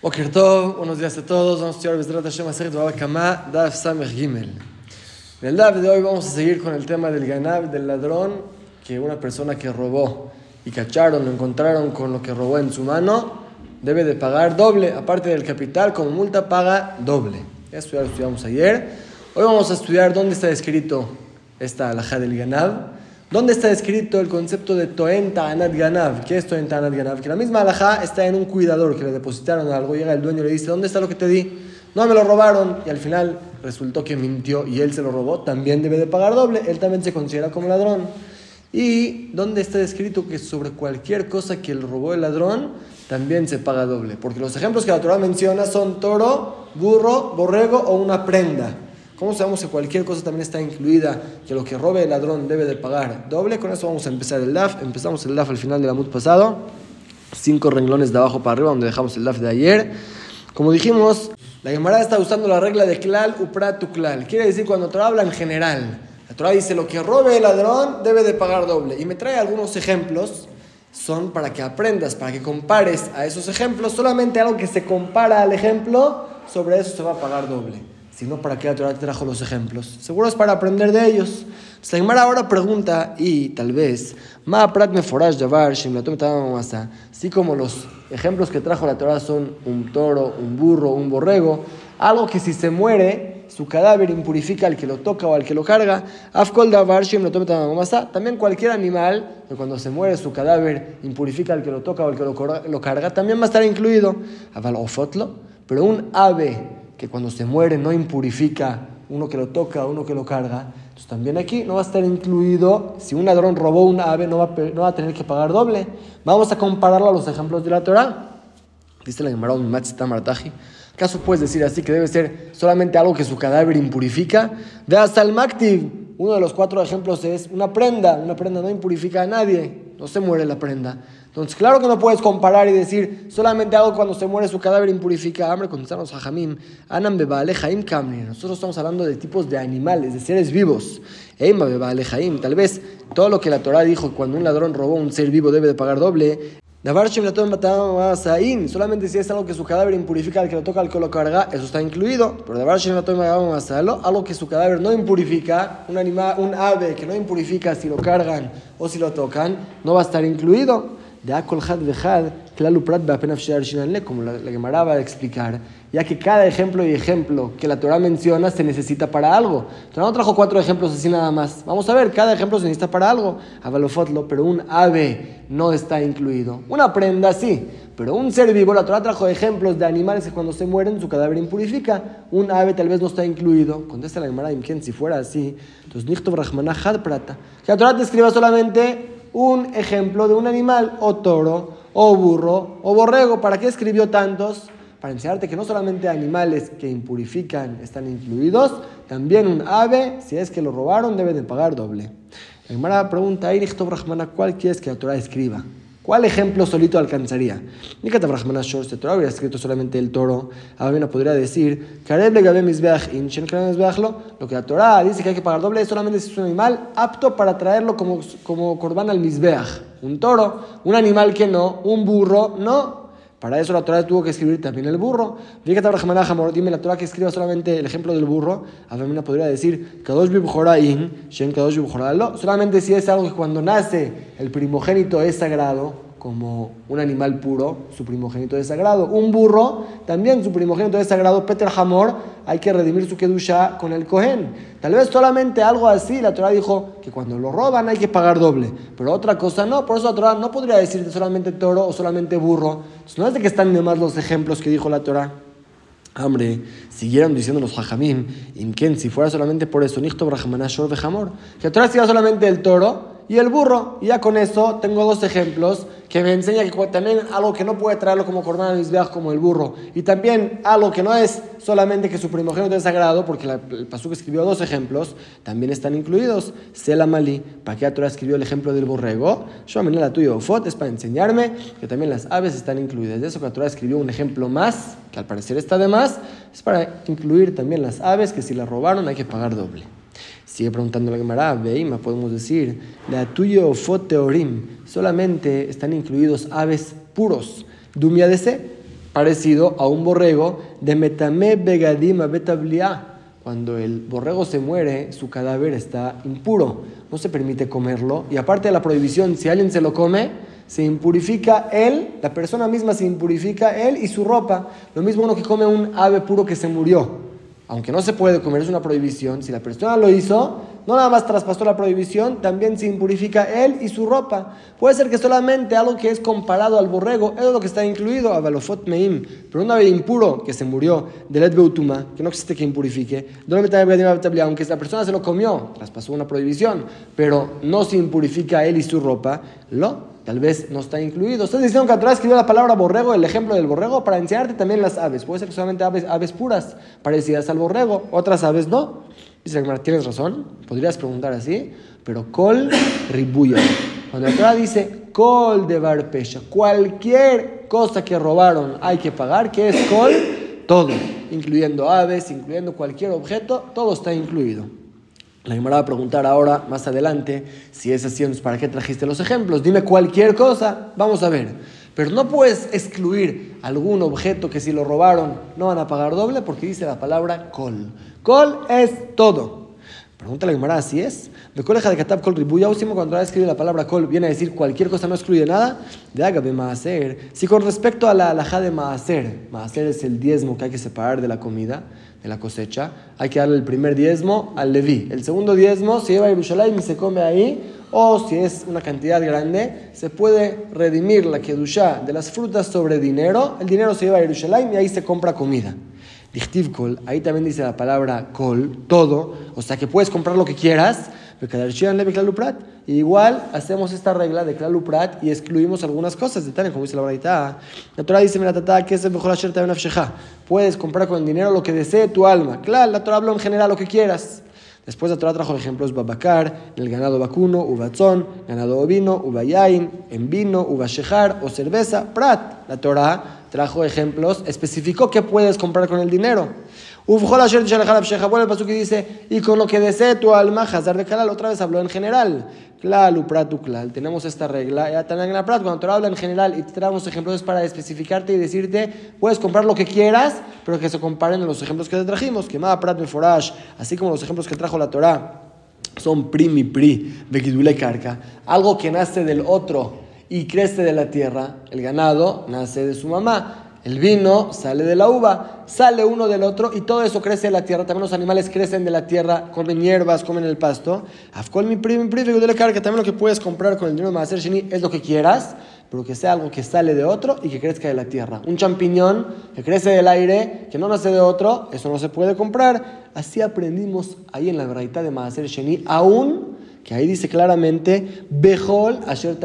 buenos días a todos. Vamos a estudiar Besdrat Hashem Aser Dvav Kama, Daf Samech Gimel. En el Daf de hoy vamos a seguir con el tema del ganab, del ladrón, que una persona que robó y cacharon, lo encontraron con lo que robó en su mano, debe de pagar doble, aparte del capital, como multa paga doble. Esto ya lo estudiamos ayer. Hoy vamos a estudiar dónde está escrito esta alhaja del ganab ¿Dónde está escrito el concepto de Toen Ta'anat Ganav? ¿Qué es Toen Ta'anat Ganav? Que la misma alajá está en un cuidador que le depositaron algo, llega el dueño y le dice, ¿dónde está lo que te di? No, me lo robaron y al final resultó que mintió y él se lo robó, también debe de pagar doble, él también se considera como ladrón. ¿Y dónde está escrito que sobre cualquier cosa que le robó el ladrón, también se paga doble? Porque los ejemplos que la Torah menciona son toro, burro, borrego o una prenda. ¿Cómo sabemos que cualquier cosa también está incluida, que lo que robe el ladrón debe de pagar doble? Con eso vamos a empezar el DAF. Empezamos el DAF al final de la MUT pasado. Cinco renglones de abajo para arriba, donde dejamos el DAF de ayer. Como dijimos, la Gemara está usando la regla de klal upratu klal. Quiere decir cuando Torah habla en general. La Torah dice lo que robe el ladrón debe de pagar doble. Y me trae algunos ejemplos. Son para que aprendas, para que compares a esos ejemplos. Solamente algo que se compara al ejemplo, sobre eso se va a pagar doble sino para qué la Torah trajo los ejemplos. Seguro es para aprender de ellos. Saimar ahora pregunta, y tal vez, Ma prat me así como los ejemplos que trajo la Torah son un toro, un burro, un borrego, algo que si se muere, su cadáver impurifica al que lo toca o al que lo carga. También cualquier animal que cuando se muere su cadáver impurifica al que lo toca o al que lo, carga, también va a estar incluido. Pero un ave que cuando se muere no impurifica uno que lo toca, uno que lo carga. Entonces también aquí no va a estar incluido, si un ladrón robó un ave, no va, a, no va a tener que pagar doble. Vamos a compararlo a los ejemplos de la Torah. Dice la Gemara Martaji. ¿Acaso puedes decir así que debe ser solamente algo que su cadáver impurifica? De hasta el Maktiv, uno de los cuatro ejemplos es una prenda. Una prenda no impurifica a nadie, no se muere la prenda. Entonces, claro que no puedes comparar y decir solamente algo cuando se muere su cadáver impurifica. Hambre, contestaron a Jamim. Anam bebale Jaim Kamri. Nosotros estamos hablando de tipos de animales, de seres vivos. Eima bebale Jaim. Tal vez todo lo que la Torah dijo cuando un ladrón robó un ser vivo debe de pagar doble. Solamente si es algo que su cadáver impurifica al que lo toca, al que lo carga, eso está incluido. Pero algo que su cadáver no impurifica, un animal, un ave que no impurifica si lo cargan o si lo tocan, no va a estar incluido de Akol Had Vejad, como la, Gemara va a explicar, ya que cada ejemplo y ejemplo que la Torah menciona se necesita para algo. Torah no trajo cuatro ejemplos así nada más. Vamos a ver, cada ejemplo se necesita para algo. Avalofotlo, pero un ave no está incluido. Una prenda sí, pero un ser vivo, la Torah trajo ejemplos de animales que cuando se mueren su cadáver impurifica. Un ave tal vez no está incluido. Contesta la Gemara, si fuera así, entonces Nichtov Rahmanah Had Prata. Que la Torah te escriba solamente un ejemplo de un animal, o toro, o burro, o borrego. ¿Para qué escribió tantos? Para enseñarte que no solamente animales que impurifican están incluidos, también un ave, si es que lo robaron, debe de pagar doble. La pregunta, ¿cuál quieres que la Torah escriba? ¿Cuál ejemplo solito alcanzaría? Ni que Brahmana Shor Torah hubiera escrito solamente el toro. Ahora podría decir, lo que la Torah dice que hay que pagar doble es solamente si es un animal apto para traerlo como, como corban al Mizbeach. Un toro, un animal que no, un burro, no. Para eso la Torah tuvo que escribir también el burro. Dime la Torah que escriba solamente el ejemplo del burro. Avamina podría decir, solamente si es algo que cuando nace el primogénito es sagrado como un animal puro, su primogénito es sagrado. Un burro, también su primogénito es sagrado. Peter Hamor, hay que redimir su kedusha con el Cohen. Tal vez solamente algo así, la Torah dijo que cuando lo roban hay que pagar doble. Pero otra cosa no, por eso la Torah no podría decirte solamente toro o solamente burro. no es de que están de más los ejemplos que dijo la Torah. Hombre, siguieron diciendo los hajamim, Imken, si fuera solamente por eso, Nichto Brahmanashor Hamor, que la Torah siga solamente el toro y el burro. Y ya con eso tengo dos ejemplos que me enseña que también algo que no puede traerlo como cordón al como el burro. Y también algo que no es solamente que su primogénito es sagrado, porque el Pasuk escribió dos ejemplos, también están incluidos. Sela Malí, ¿para qué Torah escribió el ejemplo del borrego? Yo a la tuya Fot es para enseñarme que también las aves están incluidas. De eso Torah escribió un ejemplo más, que al parecer está de más, es para incluir también las aves que si las robaron hay que pagar doble. Sigue preguntando la Gemara, Veima, podemos decir, la tuyo teorim, solamente están incluidos aves puros. Dumia de parecido a un borrego de Metame Begadim Betablia. Cuando el borrego se muere, su cadáver está impuro, no se permite comerlo. Y aparte de la prohibición, si alguien se lo come, se impurifica él, la persona misma se impurifica él y su ropa. Lo mismo uno que come un ave puro que se murió. Aunque no se puede comer, es una prohibición. Si la persona lo hizo, no nada más traspasó la prohibición, también se impurifica él y su ropa. Puede ser que solamente algo que es comparado al borrego, es lo que está incluido, a Balofot Meim, pero un ave impuro que se murió, del Ed Beutuma, que no existe que impurifique, aunque la persona se lo comió, traspasó una prohibición, pero no se impurifica él y su ropa, lo tal vez no está incluido. Estás diciendo que atrás escribió la palabra borrego, el ejemplo del borrego, para enseñarte también las aves. Puede ser solamente aves, aves puras, parecidas al borrego, otras aves no. Dice tienes razón, podrías preguntar así, pero col ribuya. Cuando Torah dice col de barpesha, cualquier cosa que robaron hay que pagar, que es col, todo, incluyendo aves, incluyendo cualquier objeto, todo está incluido. La Gemara va a preguntar ahora, más adelante, si es así, ¿para qué trajiste los ejemplos? Dime cualquier cosa, vamos a ver. Pero no puedes excluir algún objeto que si lo robaron no van a pagar doble porque dice la palabra col. Col es todo. Pregunta la Gemara, ¿así es? De coleja de Katab Kol Ribuya, cuando escribe la palabra col viene a decir cualquier cosa no excluye nada, de Agabe Maaser. Si con respecto a la alhaja de Maaser, Maaser es el diezmo que hay que separar de la comida, de la cosecha, hay que darle el primer diezmo al Leví. El segundo diezmo se lleva a Yerushalayim y se come ahí, o si es una cantidad grande, se puede redimir la Kedushá de las frutas sobre dinero, el dinero se lleva a Yerushalayim y ahí se compra comida. Dichtiv kol, ahí también dice la palabra kol, todo, o sea que puedes comprar lo que quieras, y igual hacemos esta regla de Klaluprat y excluimos algunas cosas de Tania, como dice la Braita. La Torah dice, mira, tata, que es el mejor Puedes comprar con el dinero lo que desee tu alma. Claro, la Torah habla en general lo que quieras. Después la Torah trajo ejemplos babacar, el ganado vacuno, uvatzón, ganado ovino, uvayain, en vino, uvashehar o cerveza, prat. La Torah trajo ejemplos, especificó qué puedes comprar con el dinero. Bueno, el que dice, y con lo que desee tu alma, Hazar de Kalal, otra vez habló en general. Klal, upratu, klal. Tenemos esta regla. Ya en la prat, cuando te habla en general y te traemos ejemplos es para especificarte y decirte, puedes comprar lo que quieras, pero que se comparen en los ejemplos que te trajimos. Que más prat forash, así como los ejemplos que trajo la Torah, son primi pri, begidule carca. Algo que nace del otro y crece de la tierra. El ganado nace de su mamá. El vino sale de la uva, sale uno del otro y todo eso crece en la tierra. También los animales crecen de la tierra, comen hierbas, comen el pasto. Afkol mi primo, de que también lo que puedes comprar con el dinero de Maser Shini es lo que quieras, pero que sea algo que sale de otro y que crezca de la tierra. Un champiñón que crece del aire, que no nace de otro, eso no se puede comprar. Así aprendimos ahí en la verdad de Maser Sheni, aún que ahí dice claramente, Behol Asher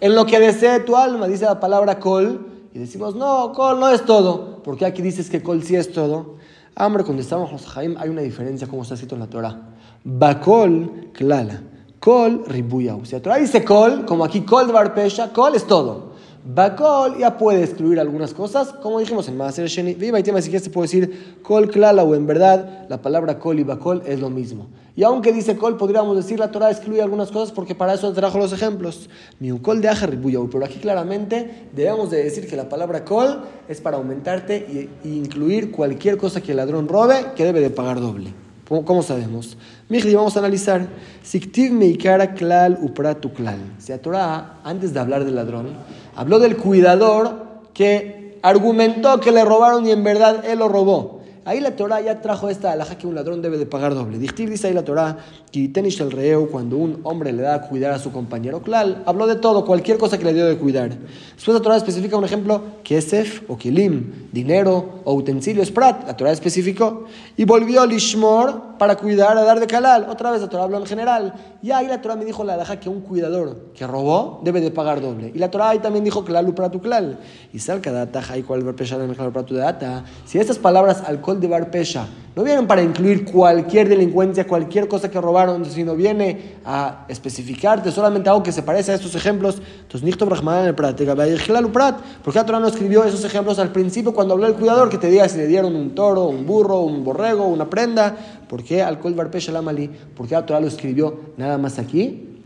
En lo que desee tu alma, dice la palabra Kol y decimos, no, Kol no es todo. porque aquí dices que Kol sí es todo? Ah, hombre, cuando estamos los Jaim hay una diferencia como está escrito en la Torah. Bakol, klala. Kol, ribuyau. Si la Torah dice Kol, como aquí Kol de Barpesha, Kol es todo. Bakol ya puede excluir algunas cosas, como dijimos en Maaser Sheni. Viva y tema, si quieres te puedo decir Kol Klala o en verdad la palabra Kol y Bakol es lo mismo. Y aunque dice Kol, podríamos decir la Torah excluye algunas cosas porque para eso trajo los ejemplos. Ni un Kol de Ajarribuyahu, pero aquí claramente debemos de decir que la palabra Kol es para aumentarte e incluir cualquier cosa que el ladrón robe que debe de pagar doble. ¿Cómo, sabemos? Mijli, vamos a analizar. Siktiv meikara klal upratu klal. Si la Torah, antes de hablar del ladrón, habló del cuidador que argumentó que le robaron y en verdad él lo robó. Ahí la Torah ya trajo esta alhaja que un ladrón debe de pagar doble. Dichtir dice ahí la Torah, tenish el reo, cuando un hombre le da a cuidar a su compañero. Claro, habló de todo, cualquier cosa que le dio de cuidar. Después la Torah especifica un ejemplo, kesef o kilim, dinero o utensilios prat. La Torah especificó. Y volvió Lishmor para cuidar a dar de calal. Otra vez la Torah habló en general. Y ahí la Torah me dijo la alhaja que un cuidador que robó debe de pagar doble. Y la Torah ahí también dijo klal tu klal. Y sal cada y cual data. Si estas palabras alcohol de Barpesha no vienen para incluir cualquier delincuencia, cualquier cosa que robaron, sino viene a especificarte solamente algo que se parece a estos ejemplos. Entonces, Nichto Brahman en el Prat, porque la Torah no escribió esos ejemplos al principio cuando habló el cuidador que te diga si le dieron un toro, un burro, un borrego, una prenda. ¿Por qué alcohol Barpesha la malí? ¿Por qué la Torah lo escribió nada más aquí?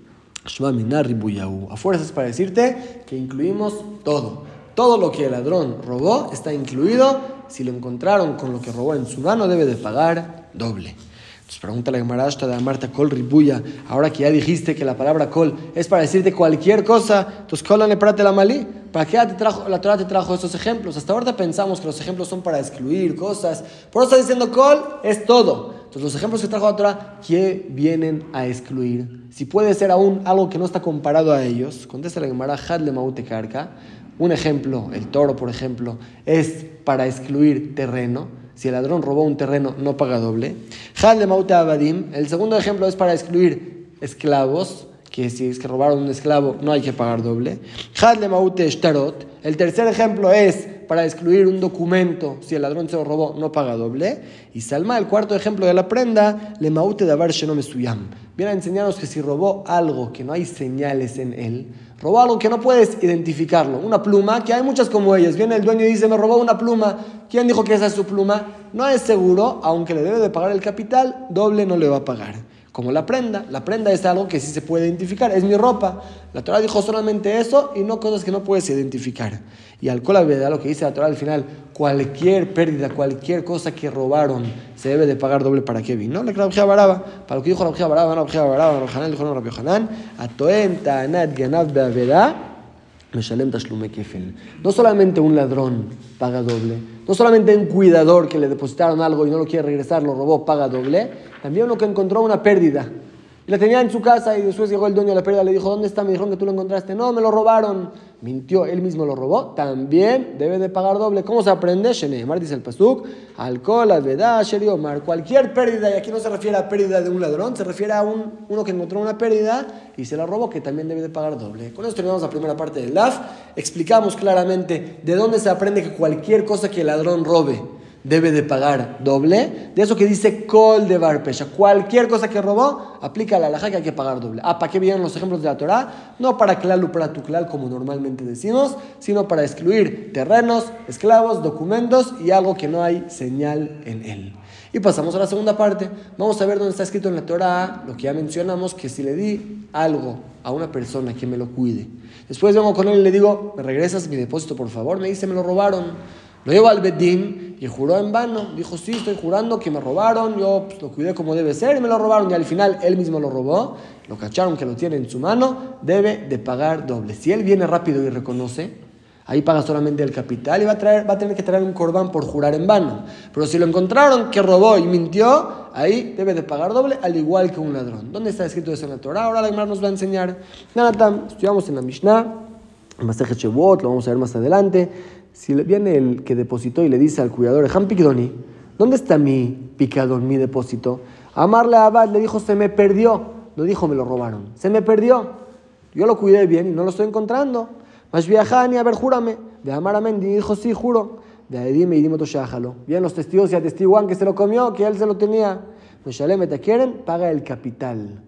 A fuerzas para decirte que incluimos todo. Todo lo que el ladrón robó está incluido. Si lo encontraron con lo que robó en su mano, debe de pagar doble. Entonces pregunta la Gemara de Marta Kol Ribuya. Ahora que ya dijiste que la palabra Kol es para decirte cualquier cosa, entonces le prate la malí. ¿Para qué te trajo, la Torah te trajo estos ejemplos? Hasta ahora pensamos que los ejemplos son para excluir cosas. Por eso está diciendo Kol es todo. Entonces los ejemplos que trajo la Torah, ¿qué vienen a excluir? Si puede ser aún algo que no está comparado a ellos, contesta la Gemara Hadle Maute. Un ejemplo, el toro, por ejemplo, es para excluir terreno. Si el ladrón robó un terreno, no paga doble. Hadle Maute Abadim. El segundo ejemplo es para excluir esclavos que si es que robaron un esclavo no hay que pagar doble. Hadle maute shtarot. El tercer ejemplo es para excluir un documento, si el ladrón se lo robó, no paga doble. Y Salma, el cuarto ejemplo de la prenda, le maute davar shenom suyam. Viene a enseñarnos que si robó algo que no hay señales en él, robó algo que no puedes identificarlo, una pluma, que hay muchas como ellas. Viene el dueño y dice, me robó una pluma. ¿Quién dijo que esa es su pluma? No es seguro, aunque le debe de pagar el capital, doble no le va a pagar como la prenda. La prenda es algo que sí se puede identificar, es mi ropa. La Torah dijo solamente eso y no cosas que no puedes identificar. Y al verdad lo que dice la Torah al final, cualquier pérdida, cualquier cosa que robaron, se debe de pagar doble para qué vino. La Baraba, para lo que dijo la Baraba, no la Baraba, no dijo no Rabbi Hanan, atoen ta'anat ganav be'avera, no solamente un ladrón paga doble, no solamente un cuidador que le depositaron algo y no lo quiere regresar, lo robó, paga doble, también uno que encontró una pérdida. Y la tenía en su casa y después llegó el dueño de la pérdida, le dijo, ¿dónde está? Me dijeron que tú lo encontraste. No, me lo robaron. Mintió, él mismo lo robó. También debe de pagar doble. ¿Cómo se aprende? Sheneemar dice el pasuk, alcohol, alvedad, sheriomar. Cualquier pérdida, y aquí no se refiere a pérdida de un ladrón, se refiere a un, uno que encontró una pérdida y se la robó, que también debe de pagar doble. Con esto terminamos la primera parte del LAF. Explicamos claramente de dónde se aprende que cualquier cosa que el ladrón robe, debe de pagar doble. De eso que dice col de barpesha. Cualquier cosa que robó, aplica la alhaja que hay que pagar doble. Ah, ¿para qué vienen los ejemplos de la Torah? No para clal o para tuclal, como normalmente decimos, sino para excluir terrenos, esclavos, documentos y algo que no hay señal en él. Y pasamos a la segunda parte. Vamos a ver dónde está escrito en la Torah lo que ya mencionamos, que si le di algo a una persona que me lo cuide, después vengo con él y le digo, ¿me regresas mi depósito, por favor? Me dice, me lo robaron. Lo llevo al Bedín y juró en vano. Dijo, sí, estoy jurando que me robaron, yo pues, lo cuidé como debe ser y me lo robaron. Y al final él mismo lo robó, lo cacharon que lo tiene en su mano, debe de pagar doble. Si él viene rápido y reconoce, ahí paga solamente el capital y va a, traer, va a tener que traer un corbán por jurar en vano. Pero si lo encontraron que robó y mintió, ahí debe de pagar doble, al igual que un ladrón. ¿Dónde está escrito eso en la Torah? Ahora la nos va a enseñar. Nada, estudiamos en la Mishnah, en Masejet lo vamos a ver más adelante si viene el que depositó y le dice al cuidador, Picdoni, ¿dónde está mi picadón, mi depósito? Amarle a Abad le dijo, se me perdió. No dijo, me lo robaron. Se me perdió. Yo lo cuidé bien y no lo estoy encontrando. Más viajani, a ver, júrame. De Amar a dijo, sí, juro. De Aedime y Dimoto Bien, los testigos y atestiguan que se lo comió, que él se lo tenía. Meshalem, ¿te quieren? Paga el capital.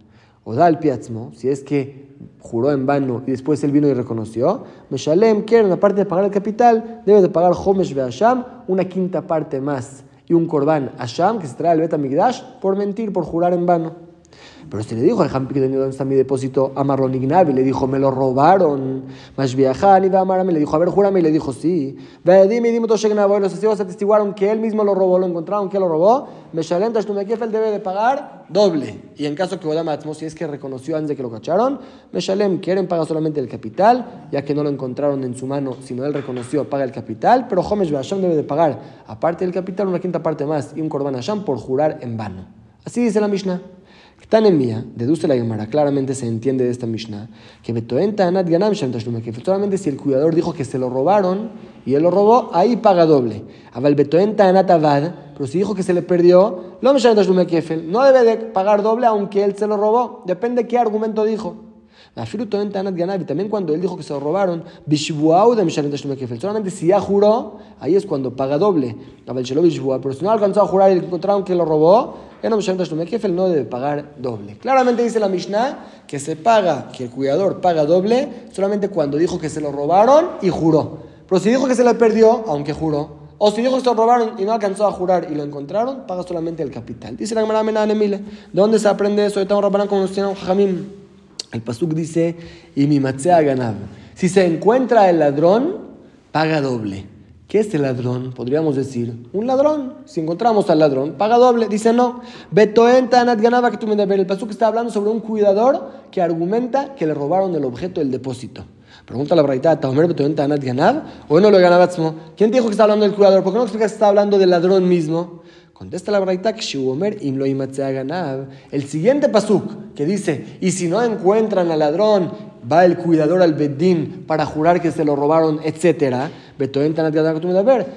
O da el piatzmo, si es que juró en vano y después él vino y reconoció, Meshalem quiere, aparte de pagar el capital, debe de pagar Homesh Asham una quinta parte más y un korban Asham que se trae al Bet Migdash por mentir, por jurar en vano. Pero si le dijo ¿dónde está mi depósito? A Marlon Ignavi le dijo, me lo robaron. Más viajar y me le dijo, a ver, júrame. Y le dijo, sí. Ve, dime, y los testigos atestiguaron que él mismo lo robó, lo encontraron que lo robó. Meshalem, Tashtumekefel debe de pagar doble. Y en caso que Odam si es que reconoció antes de que lo cacharon, Meshalem quieren pagar solamente el capital, ya que no lo encontraron en su mano, sino él reconoció, paga el capital. Pero Homesh Beasham debe de pagar, aparte del capital, una quinta parte más y un Korban Hasham por jurar en vano. Así dice la Mishnah. Tanemia, deduce la Gemara, claramente se entiende de esta Mishnah, que que solamente si el cuidador dijo que se lo robaron y él lo robó, ahí paga doble. Aval Avad, pero si dijo que se le perdió, no debe de pagar doble aunque él se lo robó, depende qué argumento dijo. También cuando él dijo que se lo robaron, solamente si ya juró, ahí es cuando paga doble. Pero si no alcanzó a jurar y encontraron que lo robó, no debe pagar doble. Claramente dice la Mishnah que se paga, que el cuidador paga doble solamente cuando dijo que se lo robaron y juró. Pero si dijo que se le perdió, aunque juró, o si dijo que se lo robaron y no alcanzó a jurar y lo encontraron, paga solamente el capital. Dice la Gemara Emile. ¿De dónde se aprende eso? Rabanán como nos tiene Jajamim. El Pasuk dice, y mi ganab. Si se encuentra el ladrón, paga doble. ¿Qué es el ladrón? Podríamos decir, un ladrón. Si encontramos al ladrón, paga doble. Dice no. ganaba que tú me El pasuk está hablando sobre un cuidador que argumenta que le robaron el objeto del depósito. Pregunta la braita, ¿Taomer betoenta anat ganab? ¿O no lo ganaba ¿Quién dijo que está hablando del cuidador? ¿Por qué no explicas que está hablando del ladrón mismo? Contesta la braita El siguiente pasuk que dice, y si no encuentran al ladrón, va el cuidador al bedín para jurar que se lo robaron, etcétera.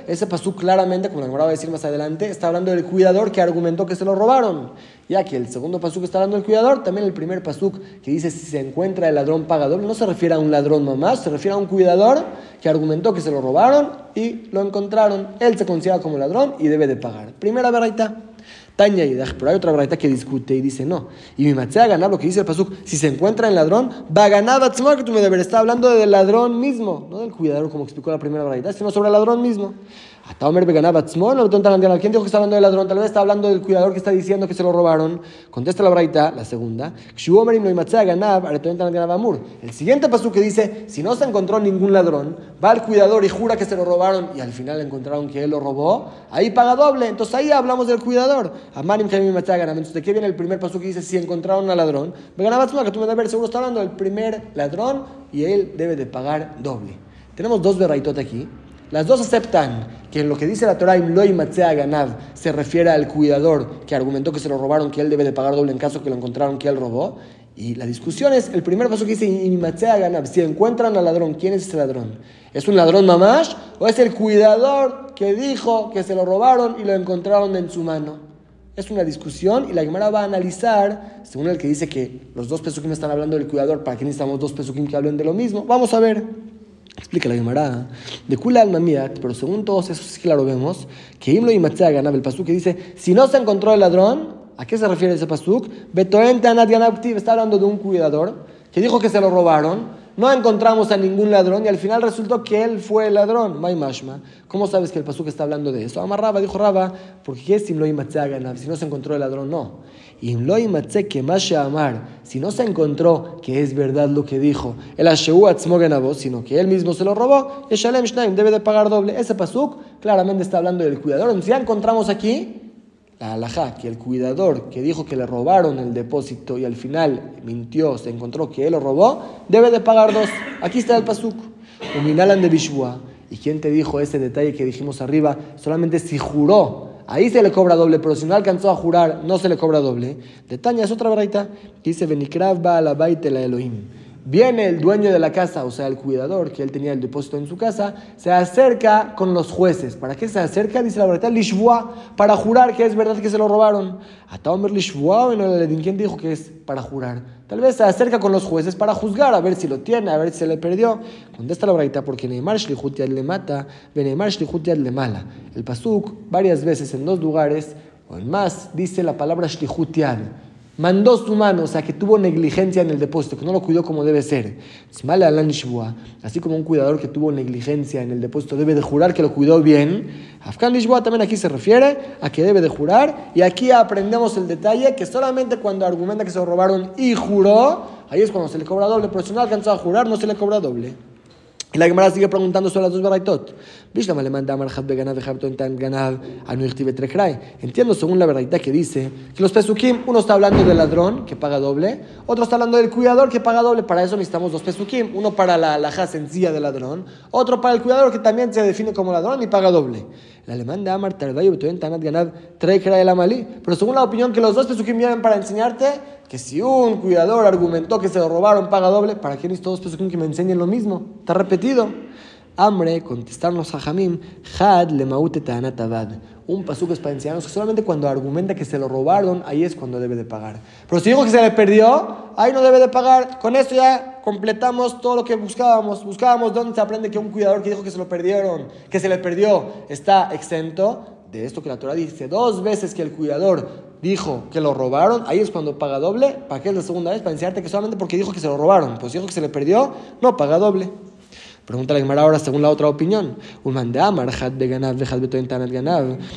Ese pasuk claramente, como la va a decir más adelante, está hablando del cuidador que argumentó que se lo robaron. Ya que el segundo pasuk está hablando del cuidador, también el primer pasuk que dice si se encuentra el ladrón pagador, no se refiere a un ladrón mamás, se refiere a un cuidador que argumentó que se lo robaron y lo encontraron. Él se considera como ladrón y debe de pagar. Primera verdad. Taña y pero hay otra verdad que discute y dice no. Y mi matzea ganar lo que dice el pasuk, si se encuentra el ladrón, va a ganar que tú me deberes. Está hablando del ladrón mismo, no del cuidador como explicó la primera verdad, sino sobre el ladrón mismo. ¿Quién dijo que está hablando del ladrón? Tal vez está hablando del cuidador que está diciendo que se lo robaron. Contesta la braita, la segunda. El siguiente paso que dice, si no se encontró ningún ladrón, va al cuidador y jura que se lo robaron y al final encontraron que él lo robó, ahí paga doble. Entonces ahí hablamos del cuidador. Entonces, ¿de qué viene el primer paso que dice, si encontraron al ladrón? que tú me ver, seguro está hablando del primer ladrón y él debe de pagar doble. Tenemos dos verraitot aquí. Las dos aceptan que en lo que dice la Torah, Ganav, se refiere al cuidador que argumentó que se lo robaron, que él debe de pagar doble en caso que lo encontraron que él robó. Y la discusión es, el primer paso que dice, Ganav, si encuentran al ladrón, ¿quién es ese ladrón? ¿Es un ladrón mamash o es el cuidador que dijo que se lo robaron y lo encontraron en su mano? Es una discusión y la Gemara va a analizar, según el que dice que los dos pesukim están hablando del cuidador, ¿para qué necesitamos dos pesukim que hablen de lo mismo? Vamos a ver. Explica la Gemara. De Kula al Mamiat, pero según todos esos sí claro vemos, que Imlo y Matzah ganaba el pasuk que dice, si no se encontró el ladrón, ¿a qué se refiere ese pasuk? Betoente Anat está hablando de un cuidador que dijo que se lo robaron no encontramos a ningún ladrón y al final resultó que él fue el ladrón. ¿Cómo sabes que el pasuk está hablando de eso? Amarraba, dijo Raba, porque si no se encontró el ladrón, no. que amar, si no se encontró que es verdad lo que dijo, el sino que él mismo se lo robó, debe de pagar doble. Ese pasuk claramente está hablando del cuidador. Si ya encontramos aquí la halajá, que el cuidador que dijo que le robaron el depósito y al final mintió, se encontró que él lo robó, debe de pagar dos. Aquí está el pasuk. Uminalan de Bishua. ¿Y quién te dijo ese detalle que dijimos arriba? Solamente si juró, ahí se le cobra doble, pero si no alcanzó a jurar, no se le cobra doble. Detaña es otra braita que dice: Benikrav la Elohim. Viene el dueño de la casa, o sea, el cuidador, que él tenía el depósito en su casa, se acerca con los jueces. ¿Para qué se acerca? Dice la verdad, Lishvua, para jurar que es verdad que se lo robaron. A Taomer Lishvua, ¿quién dijo que es para jurar? Tal vez se acerca con los jueces para juzgar, a ver si lo tiene, a ver si se le perdió. Contesta la braita, porque Neymar Shlihutiad le mata, Neymar Shlihutiad le mala. El Pasuk, varias veces en dos lugares, o en más, dice la palabra Shlihutiad mandó su mano, o sea, que tuvo negligencia en el depósito, que no lo cuidó como debe ser. Así como un cuidador que tuvo negligencia en el depósito debe de jurar que lo cuidó bien. Afkan Lishbua también aquí se refiere a que debe de jurar. Y aquí aprendemos el detalle que solamente cuando argumenta que se lo robaron y juró, ahí es cuando se le cobra doble. Pero si no alcanzó a jurar, no se le cobra doble. Y la Gemara sigue preguntando sobre las dos baraitot. Entiendo según la verdad que dice que los pesukim, uno está hablando del ladrón que paga doble, otro está hablando del cuidador que paga doble. Para eso necesitamos dos pesukim, uno para la alhaja sencilla del ladrón, otro para el cuidador que también se define como ladrón y paga doble. El alemán de Amar Tardayo Tanat Ganad trae el Amalí. Pero según la opinión que los dos pesukim vienen para enseñarte que si un cuidador argumentó que se lo robaron, paga doble, ¿para qué necesito dos pesukim que me enseñen lo mismo? Está repetido. Hambre, contestarnos a Jamim, Had le maute Un pasuk es para enseñarnos que solamente cuando argumenta que se lo robaron, ahí es cuando debe de pagar. Pero si dijo que se le perdió, ahí no debe de pagar. Con esto ya completamos todo lo que buscábamos. Buscábamos dónde se aprende que un cuidador que dijo que se lo perdieron, que se le perdió, está exento. De esto que la Torah dice dos veces que el cuidador dijo que lo robaron, ahí es cuando paga doble. ¿Para qué es la segunda vez? Para enseñarte que solamente porque dijo que se lo robaron. Pues dijo que se le perdió, no paga doble. Pregunta la Gemara ahora según la otra opinión.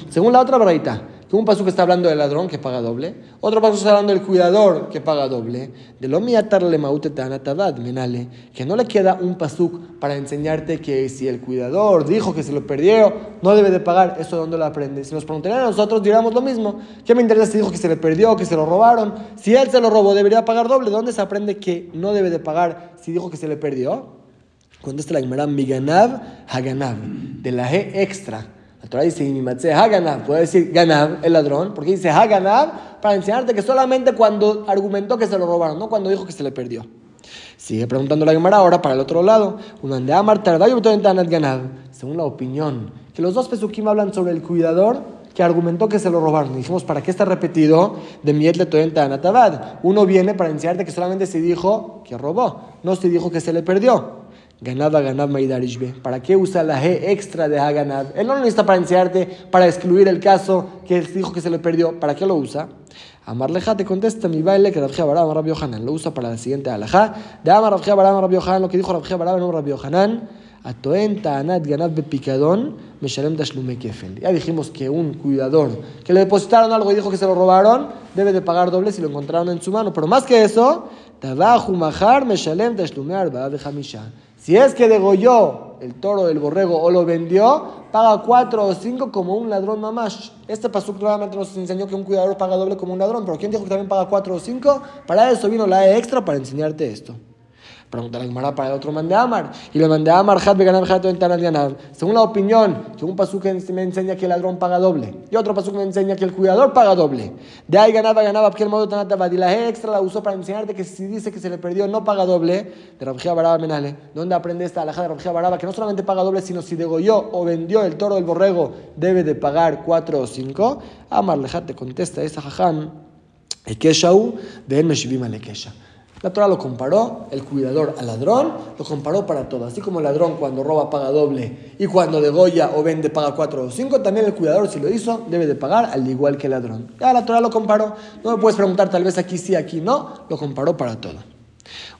Según la otra braita, Que un pasuk está hablando del ladrón que paga doble, otro pasuk está hablando del cuidador que paga doble. De lo menale, que no le queda un pasuk para enseñarte que si el cuidador dijo que se lo perdió, no debe de pagar. ¿Eso de dónde lo aprende? Si nos preguntarían a nosotros, diríamos lo mismo. ¿Qué me interesa si dijo que se le perdió, que se lo robaron? Si él se lo robó, debería pagar doble. ¿De dónde se aprende que no debe de pagar si dijo que se le perdió? Contesta la Gemara, Miganav Haganav, de la G extra. La Torah dice, Imimatze Haganav, puede decir Ganav, el ladrón, porque dice Haganav para enseñarte que solamente cuando argumentó que se lo robaron, no cuando dijo que se le perdió. Sigue preguntando la Gemara ahora para el otro lado. Según la opinión, que los dos Pesukim hablan sobre el cuidador que argumentó que se lo robaron. dijimos, ¿para qué está repetido de Miet le Anatabad? Uno viene para enseñarte que solamente se dijo que robó, no se dijo que se le perdió. Ganaba, ganaba Maidarishbe. ¿Para qué usa la G extra de Haganab? Él no lo necesita para enseñarte, para excluir el caso que dijo que se le perdió. ¿Para qué lo usa? Amarleja te contesta mi baile que Rabjia Barab Rabbi Yohanan. Lo usa para la siguiente alajá. De Amar Rabjia Barab Rabbi Yohanan, lo que dijo Rabjia Barab no Rabbi Yohanan. Atoen ta'anat ganab bepicadón, meshalem tashlume kefel. Ya dijimos que un cuidador que le depositaron algo y dijo que se lo robaron, debe de pagar doble si lo encontraron en su mano. Pero más que eso, tabahu mahar meshalem tashlume arba de hamisha. Si es que degolló el toro, el borrego o lo vendió, paga cuatro o cinco como un ladrón mamás. Este paso claramente nos enseñó que un cuidador paga doble como un ladrón, pero ¿quién dijo que también paga cuatro o cinco? Para eso vino la E extra para enseñarte esto. Pregunta la para el otro mande Amar. Y le Amar, Beganab, Hat Ganab. Según la opinión, un pasuk me enseña que el ladrón paga doble. Y otro pasuk me enseña que el cuidador paga doble. De ahí ganaba, ganaba, que el modo tanatavad. Y la extra la usó para enseñarte que si dice que se le perdió, no paga doble. De Rabjía Baraba Menale. ¿Dónde aprende esta alhaja de Rabjía Baraba? Que no solamente paga doble, sino si degolló o vendió el toro del borrego, debe de pagar cuatro o cinco. Amar Lejat te contesta esa jajam. Ekeshau, de le Lekesha. La Torah lo comparó, el cuidador al ladrón, lo comparó para todo. Así como el ladrón cuando roba paga doble y cuando degolla o vende paga cuatro o cinco, también el cuidador si lo hizo debe de pagar al igual que el ladrón. Ya la Torah lo comparó. No me puedes preguntar tal vez aquí sí, aquí no. Lo comparó para todo.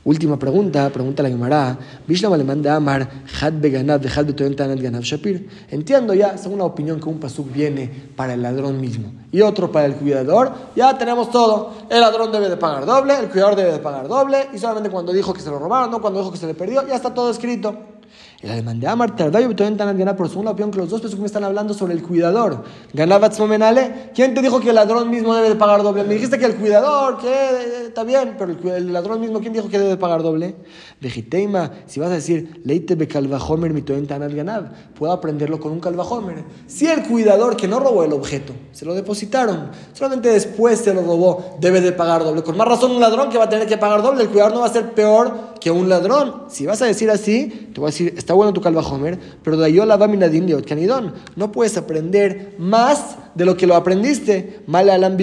Última pregunta, pregunta la Gemara. Vishlam alemán de Amar, Had Beganab, de Had Ganav Shapir. Entiendo ya, según la opinión que un pasuk viene para el ladrón mismo y otro para el cuidador, ya tenemos todo. El ladrón debe de pagar doble, el cuidador debe de pagar doble, y solamente cuando dijo que se lo robaron, no cuando dijo que se le perdió, ya está todo escrito. El alemán de Amar, Tardayo, ganar por según la opinión que los dos me están hablando sobre el cuidador. Ganaba Menale. ¿Quién te dijo que el ladrón mismo debe de pagar doble? Me dijiste que el cuidador, que eh, está bien, pero el, ladrón mismo, ¿quién dijo que debe de pagar doble? Vegiteima, si vas a decir, leite be calvajomer mi ganab, puedo aprenderlo con un calvajomer. Si el cuidador que no robó el objeto, se lo depositaron, solamente después se lo robó, debe de pagar doble. Con más razón un ladrón que va a tener que pagar doble, el cuidador no va a ser peor que un ladrón. Si vas a decir así, te voy a decir, está bueno tu calvajomer, pero de ahí la minadim de canidón. No puedes aprender más de lo que lo aprendiste. Mal alam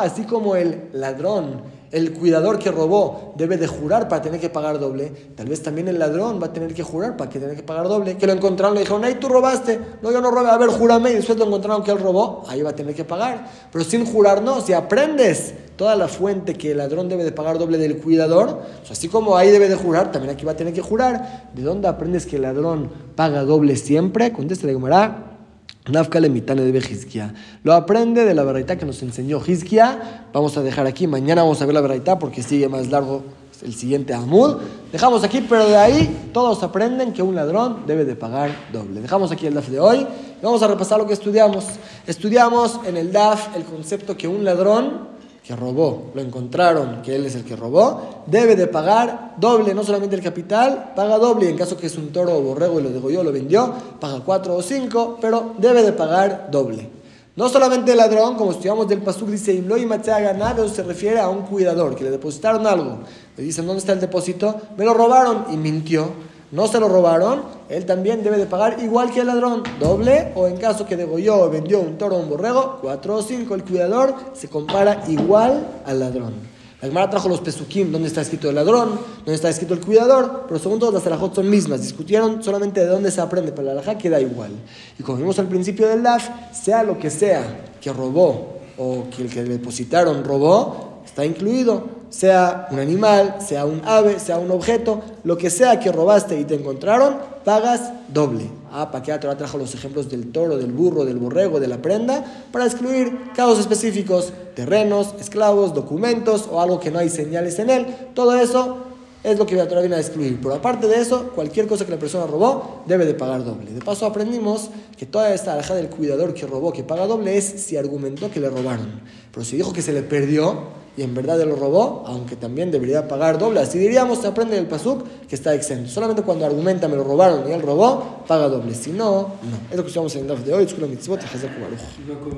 así como el ladrón el cuidador que robó debe de jurar para tener que pagar doble, tal vez también el ladrón va a tener que jurar para que tener que pagar doble. Que lo encontraron, le dijeron, ay, tú robaste. No, yo no robé, a ver, júrame. Y después lo encontraron que él robó, ahí va a tener que pagar. Pero sin jurar, no. Si aprendes toda la fuente que el ladrón debe de pagar doble del cuidador, así como ahí debe de jurar, también aquí va a tener que jurar. ¿De dónde aprendes que el ladrón paga doble siempre? Contesta de Gemara. Nafkale mitane de Hizkia. Lo aprende de la verdad que nos enseñó Hizkia. Vamos a dejar aquí. Mañana vamos a ver la verdad porque sigue más largo el siguiente Amud. Dejamos aquí, pero de ahí todos aprenden que un ladrón debe de pagar doble. Dejamos aquí el DAF de hoy vamos a repasar lo que estudiamos. Estudiamos en el DAF el concepto que un ladrón que robó, lo encontraron que él es el que robó, debe de pagar doble, no solamente el capital, paga doble, en caso que es un toro o borrego y lo degolló, lo vendió, paga cuatro o cinco, pero debe de pagar doble. No solamente el ladrón, como estudiamos del Pasuk, dice Imlo y ganado, se refiere a un cuidador que le depositaron algo. Le dicen, ¿dónde está el depósito? Me lo robaron y mintió no se lo robaron, él también debe de pagar igual que el ladrón, doble, o en caso que degolló o vendió un toro o un borrego, cuatro o cinco, el cuidador se compara igual al ladrón. La Gemara trajo los pesukim, donde está escrito el ladrón, donde está escrito el cuidador, pero según todos las alajot son mismas. Discutieron solamente de dónde se aprende, pero la alajá queda igual. Y como vimos al principio del DAF, sea lo que sea que robó o que el que depositaron robó, está incluido sea un animal, sea un ave, sea un objeto, lo que sea que robaste y te encontraron, pagas doble. Ah, para que Torah trajo los ejemplos del toro, del burro, del borrego, de la prenda, para excluir casos específicos, terrenos, esclavos, documentos o algo que no hay señales en él. Todo eso es lo que la Torah viene a excluir. Pero aparte de eso, cualquier cosa que la persona robó debe de pagar doble. De paso aprendimos que toda esta alhaja del cuidador que robó, que paga doble, es si argumentó que le robaron. Pero si dijo que se le perdió y en verdad lo robó, aunque también debería pagar doble. Así diríamos, aprende del pasuk que está exento. Solamente cuando argumenta me lo robaron y él robó, paga doble. Si no, no. Es lo que estamos en el de hoy.